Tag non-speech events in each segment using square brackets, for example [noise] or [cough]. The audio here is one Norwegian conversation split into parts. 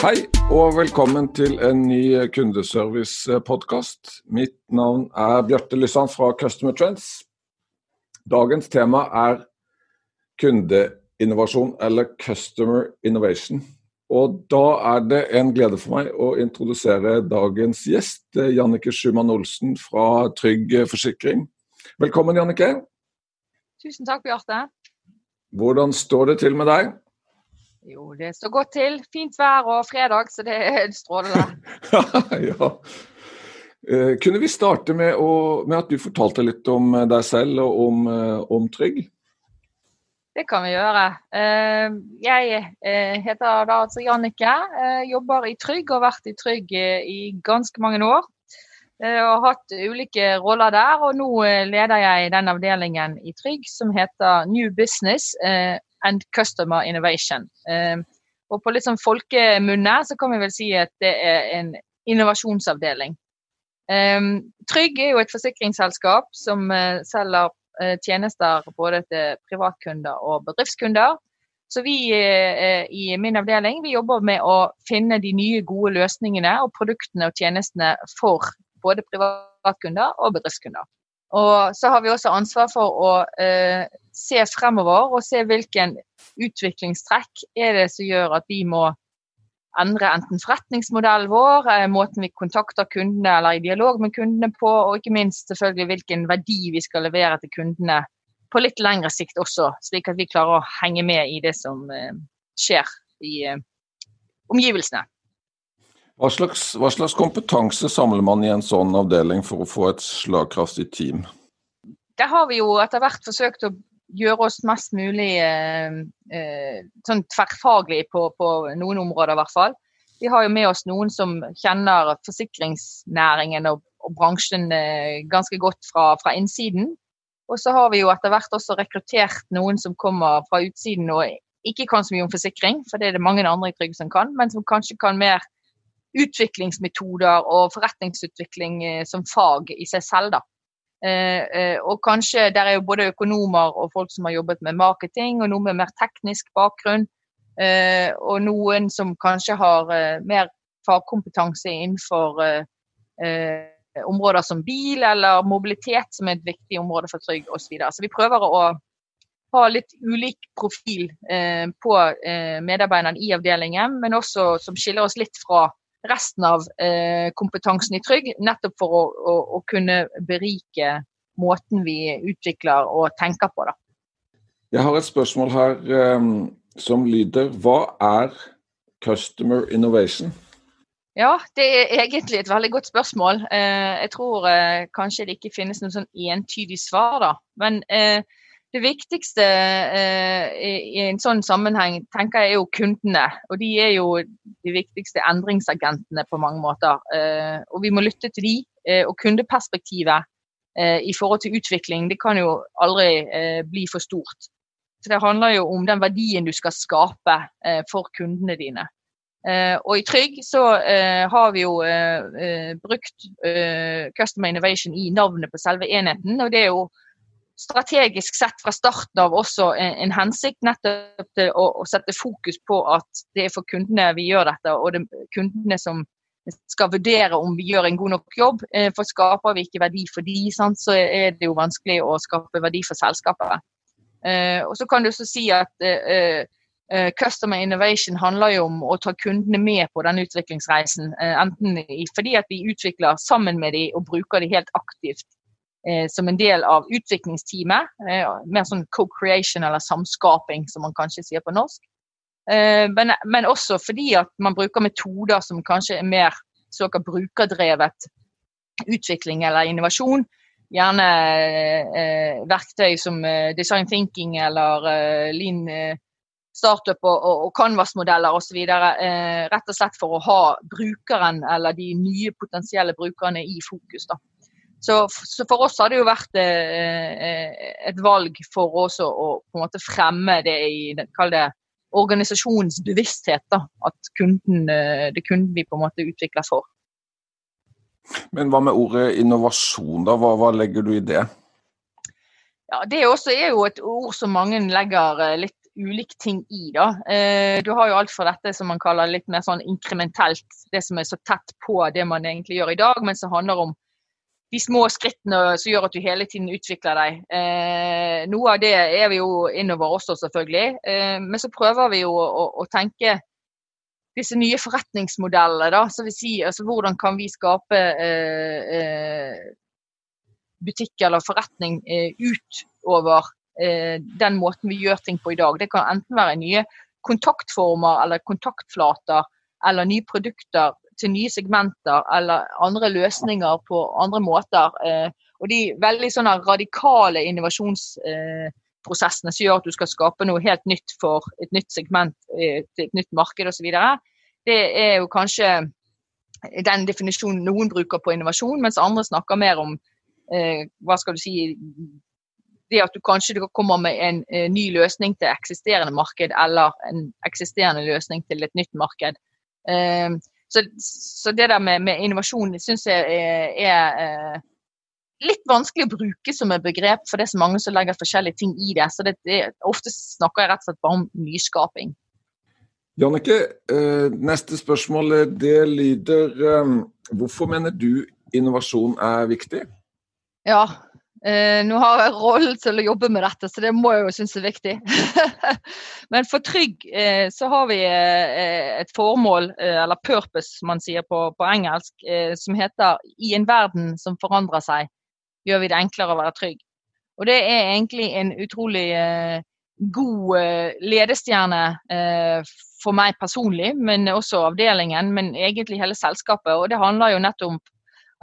Hei og velkommen til en ny kundeservice-podkast. Mitt navn er Bjarte Lysand fra Customer Trends. Dagens tema er kundeinnovasjon, eller Customer Innovation. Og da er det en glede for meg å introdusere dagens gjest, Jannike Schumann Olsen fra Trygg Forsikring. Velkommen, Jannike. Tusen takk, Bjarte. Hvordan står det til med deg? Jo, det står godt til. Fint vær og fredag, så det er strålende. [laughs] ja. Eh, kunne vi starte med, å, med, at du fortalte litt om deg selv og om, eh, om Trygg? Det kan vi gjøre. Eh, jeg heter da altså Jannike. Jobber i Trygg og har vært i Trygg i ganske mange år. Og hatt ulike roller der, og nå leder jeg den avdelingen i Trygg som heter New Business and Customer Innovation. Ehm, og på litt sånn folkemunne så kan vi vel si at det er en innovasjonsavdeling. Ehm, Trygg er jo et forsikringsselskap som eh, selger eh, tjenester både til privatkunder og bedriftskunder. Så vi eh, i min avdeling vi jobber med å finne de nye, gode løsningene og produktene og tjenestene for både privatkunder og bedriftskunder. Og så har vi også ansvar for å eh, se fremover og se hvilken utviklingstrekk er det som gjør at vi må endre enten forretningsmodellen vår, eh, måten vi kontakter kundene eller i dialog med kundene på, og ikke minst selvfølgelig hvilken verdi vi skal levere til kundene på litt lengre sikt også, slik at vi klarer å henge med i det som eh, skjer i eh, omgivelsene. Hva slags, hva slags, kompetanse samler man i en sånn avdeling for å få et slagkraftig team? Der har vi jo etter hvert forsøkt å gjøre oss mest mulig eh, eh, sånn tverrfaglig på, på, noen områder, i hvert fall. Vi har jo med oss noen som kjenner forsikringsnæringen og, og bransjen eh, ganske godt fra, fra, innsiden. Og så har vi jo etter hvert også rekruttert noen som kommer fra utsiden og ikke kan så mye om forsikring, for det er det mange andre i Trygg som kan, men som kanskje kan mer utviklingsmetoder og forretningsutvikling eh, som fag i seg selv. da. Eh, eh, og kanskje der er jo både økonomer og folk som har jobbet med marketing, og noe med mer teknisk bakgrunn. og noen som kanskje har mer fagkompetanse innenfor områder som bil eller mobilitet, som er et viktig område for Trygg osv. Så, videre. så vi prøver å ha litt ulik profil på medarbeiderne i avdelingen, men også som skiller oss litt fra resten av eh, kompetansen i Trygg, nettopp for å, å, å, kunne berike måten vi utvikler og tenker på. Da. Jeg har et spørsmål her um, som lyder Hva er customer innovation? Ja, det er egentlig et veldig godt spørsmål. Eh, jeg tror eh, kanskje det ikke finnes noe sånn entydig svar, da. Men eh, det viktigste eh, i en sånn sammenheng tenker jeg er jo kundene. Og de er jo de viktigste endringsagentene på mange måter. Eh, og vi må lytte til de. Eh, og kundeperspektivet eh, i forhold til utvikling, det kan jo aldri eh, bli for stort. Så Det handler jo om den verdien du skal skape eh, for kundene dine. og i Trygg så har vi jo brukt Customer Innovation i navnet på selve enheten. og det er jo strategisk sett fra starten av også en, en hensikt nettopp til å, å, sette fokus på at det er for kundene vi gjør dette, og det er kundene som skal vurdere om vi gjør en god nok jobb. Eh, for skaper vi ikke verdi for de, sant, så er det jo vanskelig å skape verdi for selskapet. Eh, og så kan du også si at uh, Customer innovation handler jo om å ta kundene med på den utviklingsreisen. Enten fordi at vi utvikler sammen med dem og bruker dem helt aktivt eh, som en del av utviklingsteamet. Eh, mer sånn co-creation eller samskaping, som man kanskje sier på norsk. Eh, men, men, også fordi at man bruker metoder som kanskje er mer såkalt brukerdrevet utvikling eller innovasjon. Gjerne eh, verktøy som eh, design thinking eller eh, lean startup og, og, og Canvas-modeller osv. Eh, rett og slett for å ha brukeren eller de nye potensielle brukerne i fokus. da. Så, så, for oss har det jo vært eh, et valg for oss å, på en måte fremme det i kall det organisasjonens bevissthet. Da, at kunden, det er kunden vi på en måte utvikler for. Men hva med ordet innovasjon, da? Hva, hva legger du i det? Ja, Det også er jo et ord som mange legger litt ulike ting i. da. Eh, du har jo alt fra dette som man kaller litt mer sånn inkrementelt, det som er så tett på det man egentlig gjør i dag, men som handler om de små skrittene som gjør at du hele tiden utvikler deg. Eh, noe av det er vi jo innover også, selvfølgelig. Eh, men så prøver vi jo å, å, å tenke disse nye forretningsmodellene. da, så vi sier, altså Hvordan kan vi skape eh, eh butikk eller forretning eh, utover Eh, den måten vi gjør ting på i dag. Det kan enten være nye kontaktformer eller kontaktflater eller nye produkter til nye segmenter eller andre løsninger på andre måter. Eh, og de veldig sånne radikale innovasjonsprosessene som gjør at du skal skape noe helt nytt for et nytt segment eh, til et nytt marked osv. Det er jo kanskje den definisjonen noen bruker på innovasjon, mens andre snakker mer om hva skal du si, det at du kanskje kommer med en ny løsning til eksisterende marked, eller en eksisterende løsning til et nytt marked. Så, så, det der med, med innovasjon syns jeg er, er uh, litt vanskelig å bruke som et begrep, for det er så mange som legger forskjellige ting i det. Så det, det, ofte snakker jeg rett og slett bare om nyskaping. Jannike, eh, neste spørsmål det lyder Hvorfor mener du innovasjon er viktig? Ja, Eh, nå har jeg rollen til å jobbe med dette, så det må jeg jo synes er viktig. [laughs] Men for Trygg eh, så har vi eh, et formål, eh, eller purpose man sier på, på engelsk, eh, som heter 'I en verden som forandrer seg, gjør vi det enklere å være trygg'. Og det er egentlig en utrolig eh, god ledestjerne for meg personlig, men også avdelingen, men egentlig hele selskapet. Og det handler jo nettopp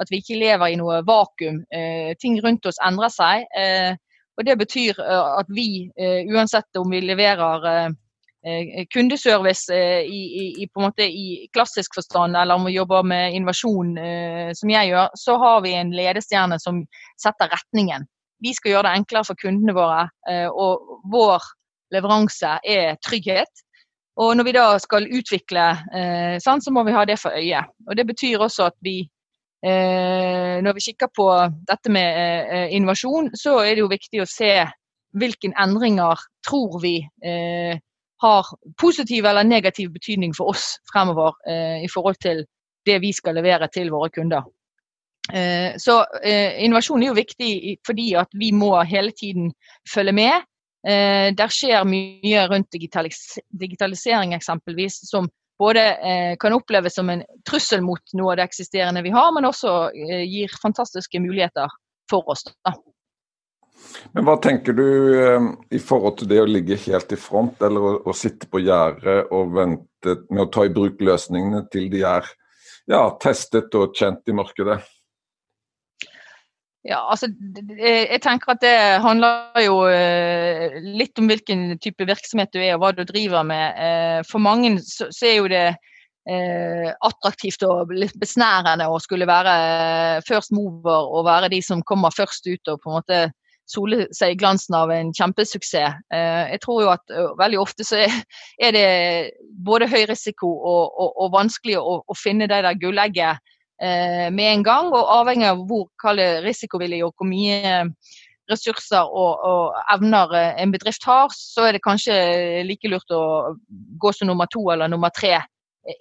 at vi ikke lever i noe vakuum. Eh, ting rundt oss endrer seg. Eh, og Det betyr eh, at vi, uansett om vi leverer kundeservice i, i, i, på en måte i klassisk forstand, eller om vi jobber med innovasjon, som jeg gjør, så har vi en ledestjerne som setter retningen. Vi skal gjøre det enklere for kundene våre, og vår leveranse er trygghet. Og når vi da skal utvikle, sånn, så må vi ha det for øye. Og Det betyr også at vi Eh, når vi kikker på dette med eh, innovasjon, så er det jo viktig å se hvilke endringer tror vi eh, har positiv eller negativ betydning for oss fremover i forhold til det vi skal levere til våre kunder. Så innovasjon er jo viktig fordi at vi må hele tiden følge med. Der skjer mye rundt digitalisering eksempelvis som både eh, kan oppleves som en trussel mot noe av det eksisterende vi har, men også eh, gir fantastiske muligheter for oss. Da. Men Hva tenker du eh, i forhold til det å ligge helt i front, eller å, å sitte på gjerdet og vente med å ta i bruk løsningene til de er ja, testet og kjent i markedet? Ja, altså, jeg tenker at det handler jo eh, litt om hvilken type virksomhet du er og hva du driver med. Eh, for mange så er jo det eh, attraktivt og litt besnærende å skulle være first mover og være de som kommer først ut og på en måte sole seg i glansen av en kjempesuksess. Jeg tror jo at veldig ofte så er det både høy risiko og, og, og vanskelig å, å finne det der gullegget eh, med en gang. Og avhengig av hvor risikovillig og hvor mye ressurser og, og, evner eh, en bedrift har, så er det kanskje like lurt å gå som nummer to eller nummer tre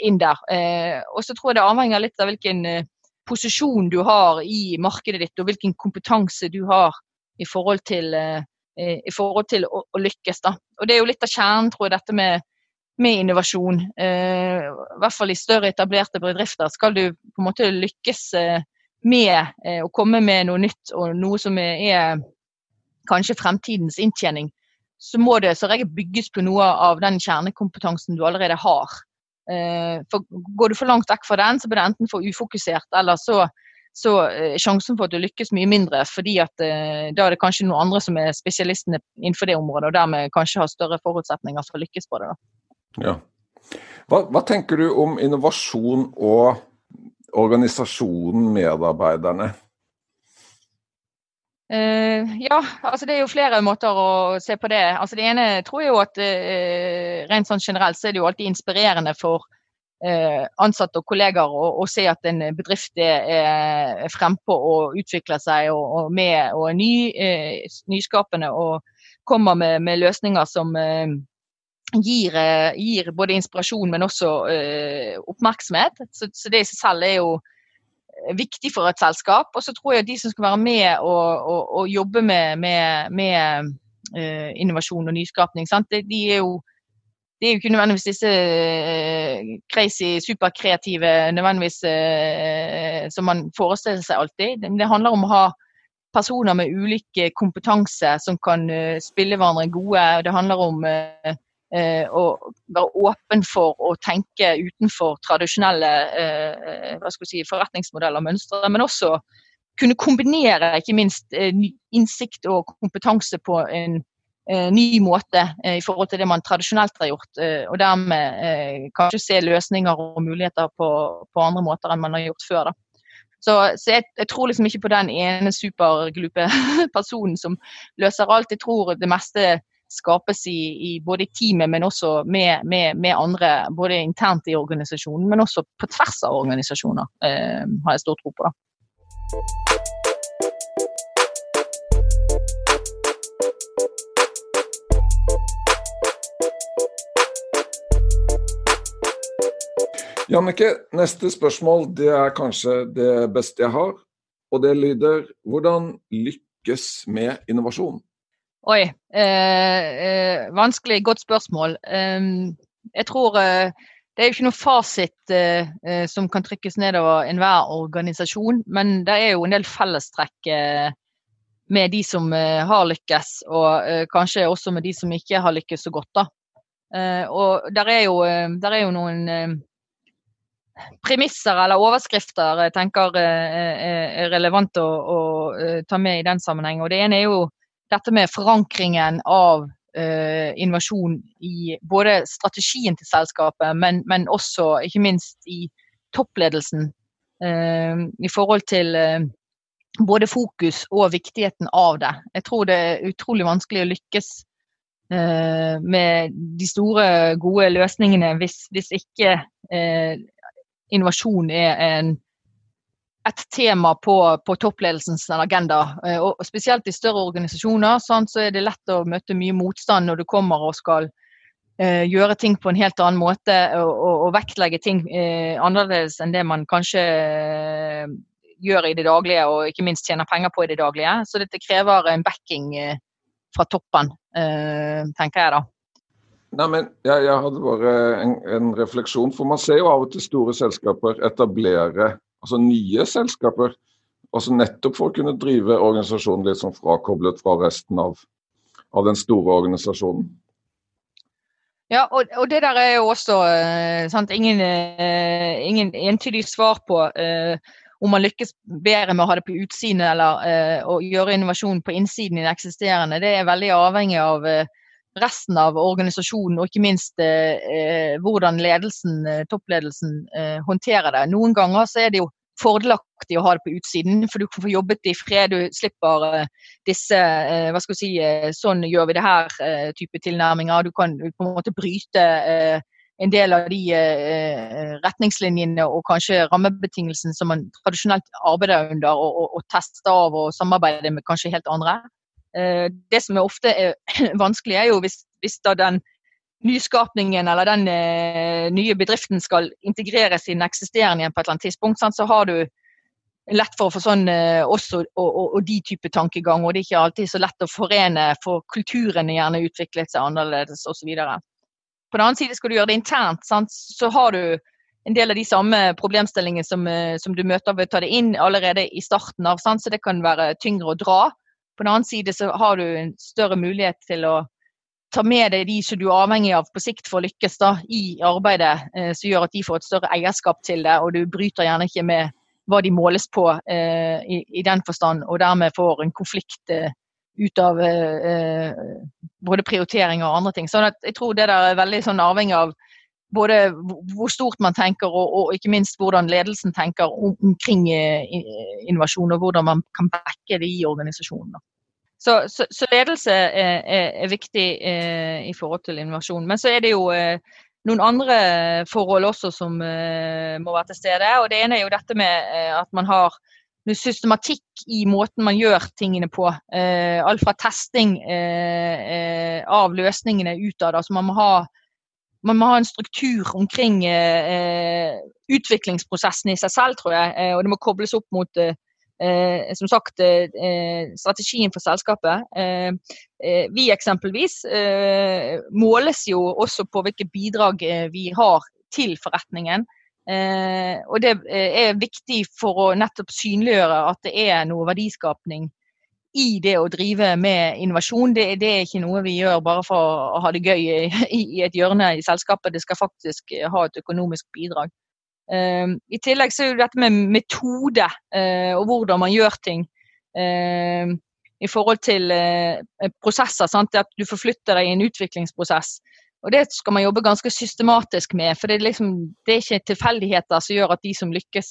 inn der. Eh, og så tror jeg det avhenger litt av hvilken eh, posisjon du har i markedet ditt, og hvilken kompetanse du har i forhold til, eh, i forhold til å, å, lykkes. Da. Og Det er jo litt av kjernen, tror jeg, dette med med innovasjon, eh, i hvert fall i større etablerte bedrifter, skal du på en måte lykkes eh, med eh, å komme med noe nytt og noe som er, er kanskje fremtidens inntjening, så må det så regel bygges på noe av den kjernekompetansen du allerede har. Eh, for Går du for langt vekk fra den, så blir det enten for ufokusert, eller så, så er sjansen for at du lykkes mye mindre, fordi at eh, da er det kanskje noen andre som er spesialistene innenfor det området, og dermed kanskje har større forutsetninger for å lykkes på det. da. Ja. Hva, hva, tenker du om innovasjon og organisasjonen, medarbeiderne? Uh, ja, altså det er jo flere måter å se på det. Altså Det ene tror jeg jo at uh, rent sånn generelt så er det jo alltid inspirerende for uh, ansatte og kollegaer å, å, se at en bedrift er, er frempå og utvikler seg og, og med og er ny, nyskapende og kommer med, med løsninger som gir, gir, både inspirasjon, men også oppmerksomhet. Så, så det i seg selv er jo viktig for et selskap. Og så tror jeg at de som skal være med og, og, og jobbe med, med, med uh, innovasjon og nyskapning, de, de, er jo det er jo ikke nødvendigvis disse uh, crazy, superkreative nødvendigvis uh, som man forestiller seg alltid. Det, handler om å ha personer med ulik kompetanse som kan spille hverandre gode. Det handler om Eh, og være åpen for å tenke utenfor tradisjonelle eh, si, forretningsmodeller og mønstre. Men også kunne kombinere ikke minst eh, innsikt og kompetanse på en ny måte i forhold til det man tradisjonelt har gjort. Og dermed kanskje se løsninger og muligheter på, på andre måter enn man har gjort før. Da. Så, så jeg, jeg, tror liksom ikke på den ene superglupe [laughs] personen som løser alt. Jeg tror det meste skapes i, i både i teamet, men også med, med, med, andre. Både internt i organisasjonen, men også på tvers av organisasjoner, eh, har jeg stor tro på. da. Jannicke, neste spørsmål det er kanskje det beste jeg har. Og det lyder hvordan lykkes med innovasjon? Oi. Eh, eh, vanskelig. Godt spørsmål. Um, jeg tror eh, det er jo ikke noe fasit eh, eh, som kan trykkes nedover enhver organisasjon, men det er jo en del fellestrekk eh, med de som har lykkes, og kanskje også med de som ikke har lykkes så godt. da. og der er jo, der er jo noen premisser eller overskrifter jeg tenker er relevant å, å, ta med i den sammenheng. Og det ene er jo dette med forankringen av eh, innovasjon i både strategien til selskapet, men, men også ikke minst i toppledelsen. Eh, I forhold til eh, både fokus og viktigheten av det. Jeg tror det er utrolig vanskelig å lykkes med de store, gode løsningene hvis, hvis ikke innovasjon er en et tema på, på toppledelsens agenda. Eh, og Spesielt i større organisasjoner sant, så er det lett å møte mye motstand når du kommer og skal Eh, gjøre ting på en helt annen måte og, og, og vektlegge ting eh, annerledes enn det man kanskje eh, gjør i det daglige, og ikke minst tjener penger på i det daglige. Så dette krever en backing fra toppen, tenker jeg da. Nei, men jeg, jeg hadde bare en, en, refleksjon, for man ser jo av og til store selskaper etablere altså nye selskaper. Altså nettopp for å kunne drive organisasjonen litt sånn frakoblet fra resten av, av den store organisasjonen. Ja, og, og, det der er jo også uh, sant, ingen, uh, ingen, entydig svar på uh, om man lykkes bedre med å ha det på utsiden eller å gjøre innovasjon på innsiden i det eksisterende. Det er veldig avhengig av resten av organisasjonen, og ikke minst hvordan ledelsen, toppledelsen håndterer det. Noen ganger så er det jo fordelaktig å ha det på utsiden, for du kan få jobbet i fred. Du slipper eh, disse uh, hva skal vi si, sånn gjør vi det her type tilnærminger. Du kan på en måte bryte en del av de retningslinjene og kanskje rammebetingelsene som man tradisjonelt arbeider under og, og, og tester av og samarbeider med kanskje helt andre. Det som er ofte er [clears throat] vanskelig, er jo hvis, hvis da den nyskapningen eller den eh, nye bedriften skal integreres i den eksisterende igjen på et eller annet tidspunkt, sant, så har du lett for å få sånn eh, også og, og, og, de type tankegang. Og det er ikke alltid så lett å forene, for kulturen er gjerne utviklet seg annerledes osv. På den annen side skal du gjøre det internt, sant, så har du en del av de samme problemstillingene som, eh, som, du møter ved å ta det inn allerede i starten av, sant, så det kan være tyngre å dra. På den annen side så har du en større mulighet til å ta med deg de som du er avhengig av på sikt for å lykkes da, i arbeidet, eh, som gjør at de får et større eierskap til det, og du bryter gjerne ikke med hva de måles på eh, i, i, den forstand, og dermed får en konflikt eh, ut av eh, eh, både prioriteringer og andre ting. Så jeg tror det der er veldig sånn avhengig av både hvor stort man tenker, og, og, ikke minst hvordan ledelsen tenker om, omkring innovasjon, og hvordan man kan backe det i organisasjonen. Så, så, så, ledelse er, er, er viktig eh, i forhold til innovasjon. Men så er det jo eh, noen andre forhold også som eh, må være til stede. og Det ene er jo dette med at man har systematikk i måten man gjør tingene på. Eh, alt fra testing eh, eh, av løsningene utad. Altså man, må ha, man må ha en struktur omkring eh, eh utviklingsprosessen i seg selv, tror jeg. Eh, og det må kobles opp mot som sagt strategien for selskapet. vi eksempelvis måles jo også på hvilke bidrag vi har til forretningen. Eh, og det eh, er viktig for å nettopp synliggjøre at det er noe verdiskapning i det å drive med innovasjon. Det, det, er ikke noe vi gjør bare for å ha det gøy i, i et hjørne i selskapet. Det skal faktisk ha et økonomisk bidrag. Eh, I tillegg så er jo dette med metode uh, og hvordan man gjør ting Uh, i forhold til prosesser. Sant? At du forflytter deg i en utviklingsprosess. Og det skal man jobbe ganske systematisk med, for det er, liksom, det er ikke tilfeldigheter som gjør at de som lykkes,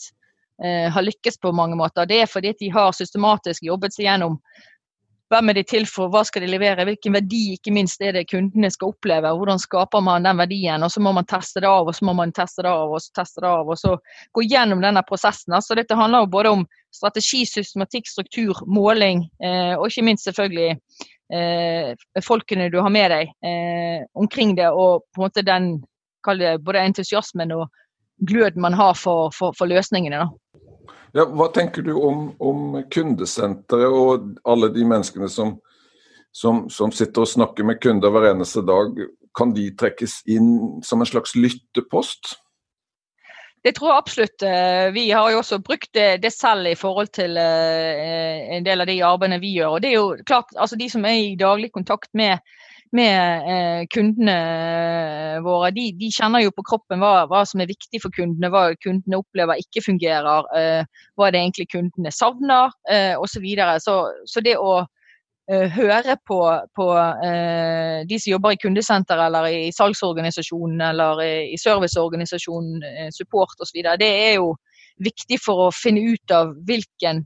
har lykkes på mange måter. Det er fordi de har systematisk jobbet seg gjennom hvem er de til for, hva skal de levere, hvilken verdi ikke minst er det kundene skal oppleve. Hvordan skaper man den verdien. og Så må man teste det av, og så må man teste det av, og så teste det av, og så gå gjennom denne prosessen. Så dette handler jo både om strategi, systematikk, struktur, måling, eh, og ikke minst selvfølgelig eh, folkene du har med deg eh, omkring det, og på en måte den det, både entusiasmen og gløden man har for, for, for løsningene. Da. Ja, hva tenker du om, om kundesenteret og alle de menneskene som, som, som, sitter og snakker med kunder hver eneste dag? Kan de trekkes inn som en slags lyttepost? Det tror jeg absolutt. Eh, vi har jo også brukt det, det selv i forhold til uh, en del av de arbeidene vi gjør. Og det er jo klart, altså De som er i daglig kontakt med, med eh, kundene våre, de, de, kjenner jo på kroppen hva, hva, som er viktig for kundene, hva kundene opplever ikke fungerer, eh, hva det egentlig kundene savner eh, osv. Så, videre. så Så det å uh, høre på, på uh, de som jobber i kundesenter eller i salgsorganisasjonen eller i serviceorganisasjonen, support osv. Det er jo viktig for å finne ut av hvilken,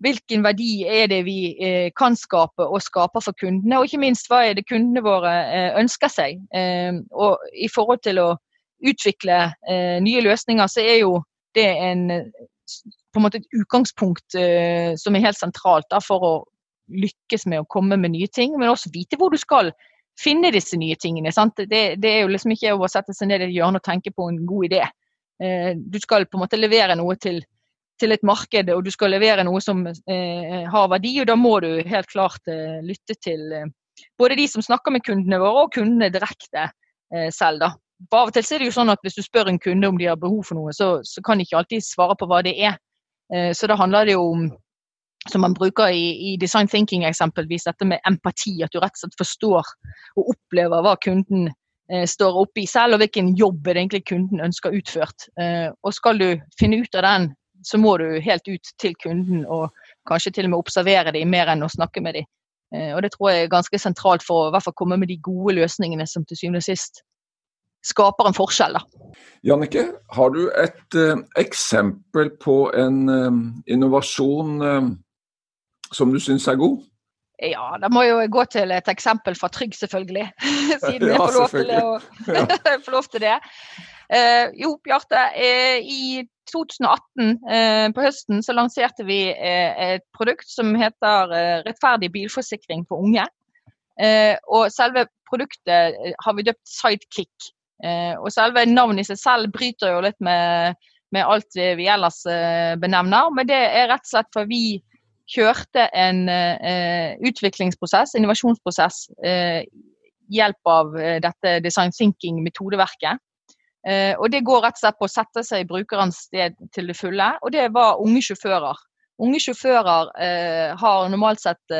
hvilken verdi er det vi kan skape og skaper for kundene, og ikke minst hva er det kundene våre ønsker seg. og I forhold til å utvikle nye løsninger, så er jo det en på en måte et utgangspunkt uh, som er helt sentralt da, for å lykkes med å komme med nye ting, men også vite hvor du skal finne disse nye tingene. Det, det, er jo liksom ikke å sette seg ned i et hjørne og tenke på en god idé. Eh, du skal på en måte levere noe til, til et marked, og du skal levere noe som eh, har verdi. og Da må du helt klart eh, lytte til eh, både de som snakker med kundene våre, og kundene direkte eh, selv. da. Av og til er det jo sånn at Hvis du spør en kunde om de har behov for noe, så, så kan de ikke alltid svare på hva det er. Eh, så da handler det jo om som man bruker i, i, design thinking eksempelvis, dette med empati. At du rett og slett forstår og opplever hva kunden eh, står oppe i selv, og hvilken jobb det egentlig kunden ønsker utført. Eh, og skal du finne ut av den, så må du helt ut til kunden og kanskje til og med observere dem mer enn å snakke med dem. Eh, og det tror jeg er ganske sentralt for å i hvert fall komme med de gode løsningene som til syvende og sist skaper en forskjell. Da. Jannike, har du et uh, eksempel på en uh, innovasjon som du syns er god? Ja, da må jeg jo gå til et eksempel fra Trygg, selvfølgelig. [laughs] Siden jeg får lov til, å, [laughs] får lov til det. Jo, Bjarte. I 2018 uh, på høsten så lanserte vi et produkt som heter Rettferdig bilforsikring for unge. og selve produktet har vi døpt Sidekick. og selve navnet i seg selv bryter jo litt med, med alt vi ellers benevner, men det er rett og slett for vi kjørte en utviklingsprosess, innovasjonsprosess, hjelp av dette design thinking-metodeverket. Uh, og Det går rett og slett på å sette seg i brukerens sted til det fulle. Og det var unge sjåfører. Unge sjåfører har normalt sett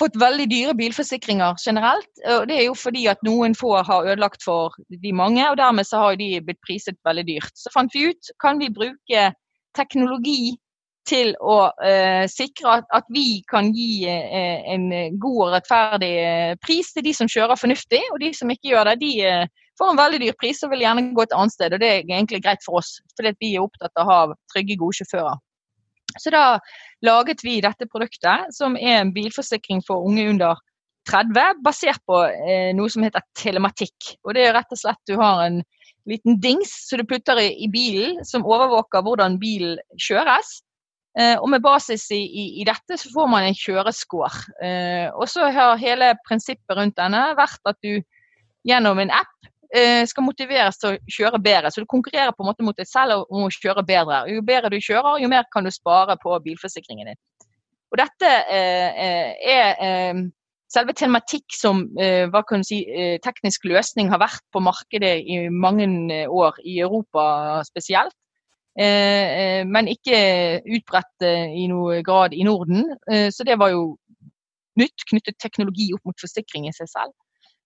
fått veldig dyre bilforsikringer generelt. og Det er jo fordi at noen få har ødelagt for de mange, og dermed så har de blitt priset veldig dyrt. Så fant vi ut kan vi bruke teknologi til å eh, sikre at, at, vi kan gi eh, en god og rettferdig eh, pris til de som kjører fornuftig, og de som ikke gjør det, de eh, får en veldig dyr pris og vil gjerne gå et annet sted. og Det er egentlig greit for oss, fordi vi er opptatt av å ha trygge, gode sjåfører. Så da laget vi dette produktet, som er en bilforsikring for unge under 30, basert på eh, noe som heter telematikk. Og det er rett og slett du har en liten dings som du putter i, i bilen, som overvåker hvordan bilen kjøres. Eh, og med basis i, i, i, dette så får man en kjørescore. Eh, og så har hele prinsippet rundt denne vært at du gjennom en app skal motiveres til å kjøre bedre. Så du konkurrerer på en måte mot deg selv om å kjøre bedre. Jo bedre du kjører, jo mer kan du spare på bilforsikringen din. Og dette eh, eh, er selve tematikk som hva kan du si, teknisk løsning har vært på markedet i mange år, i Europa spesielt. Men ikke utbredt i noe grad i Norden. Så det var jo nytt, knyttet teknologi opp mot forsikring i seg selv.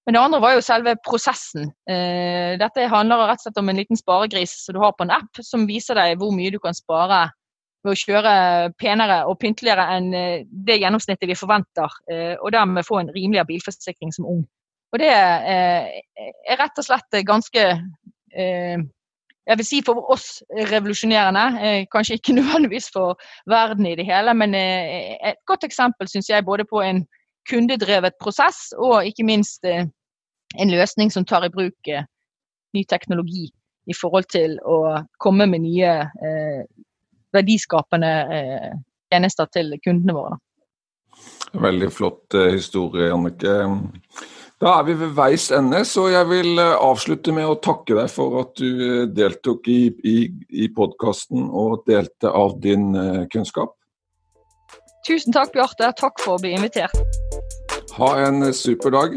Men det andre var jo selve prosessen. Eh, dette handler rett og slett om en liten sparegris som du har på en app, som viser deg hvor mye du kan spare ved å kjøre penere og pynteligere enn eh, det gjennomsnittet vi forventer, eh, og dermed få en rimeligere bilforsikring som ung. Og det er rett og slett ganske jeg vil si for oss revolusjonerende, kanskje ikke [laughs] nødvendigvis for verden i det hele, men et godt eksempel syns jeg både på en kundedrevet prosess og ikke minst en løsning som tar i bruk eh, ny teknologi i forhold til å komme med nye eh, verdiskapende eh, tjenester til kundene våre. Veldig flott eh, historie, Annike. Da er vi ved veis ende, så jeg vil eh, avslutte med å takke deg for at du eh, deltok i, i, i podkasten og delte av din kunnskap. Tusen takk, Bjarte. Takk for å bli invitert. Ha en super dag.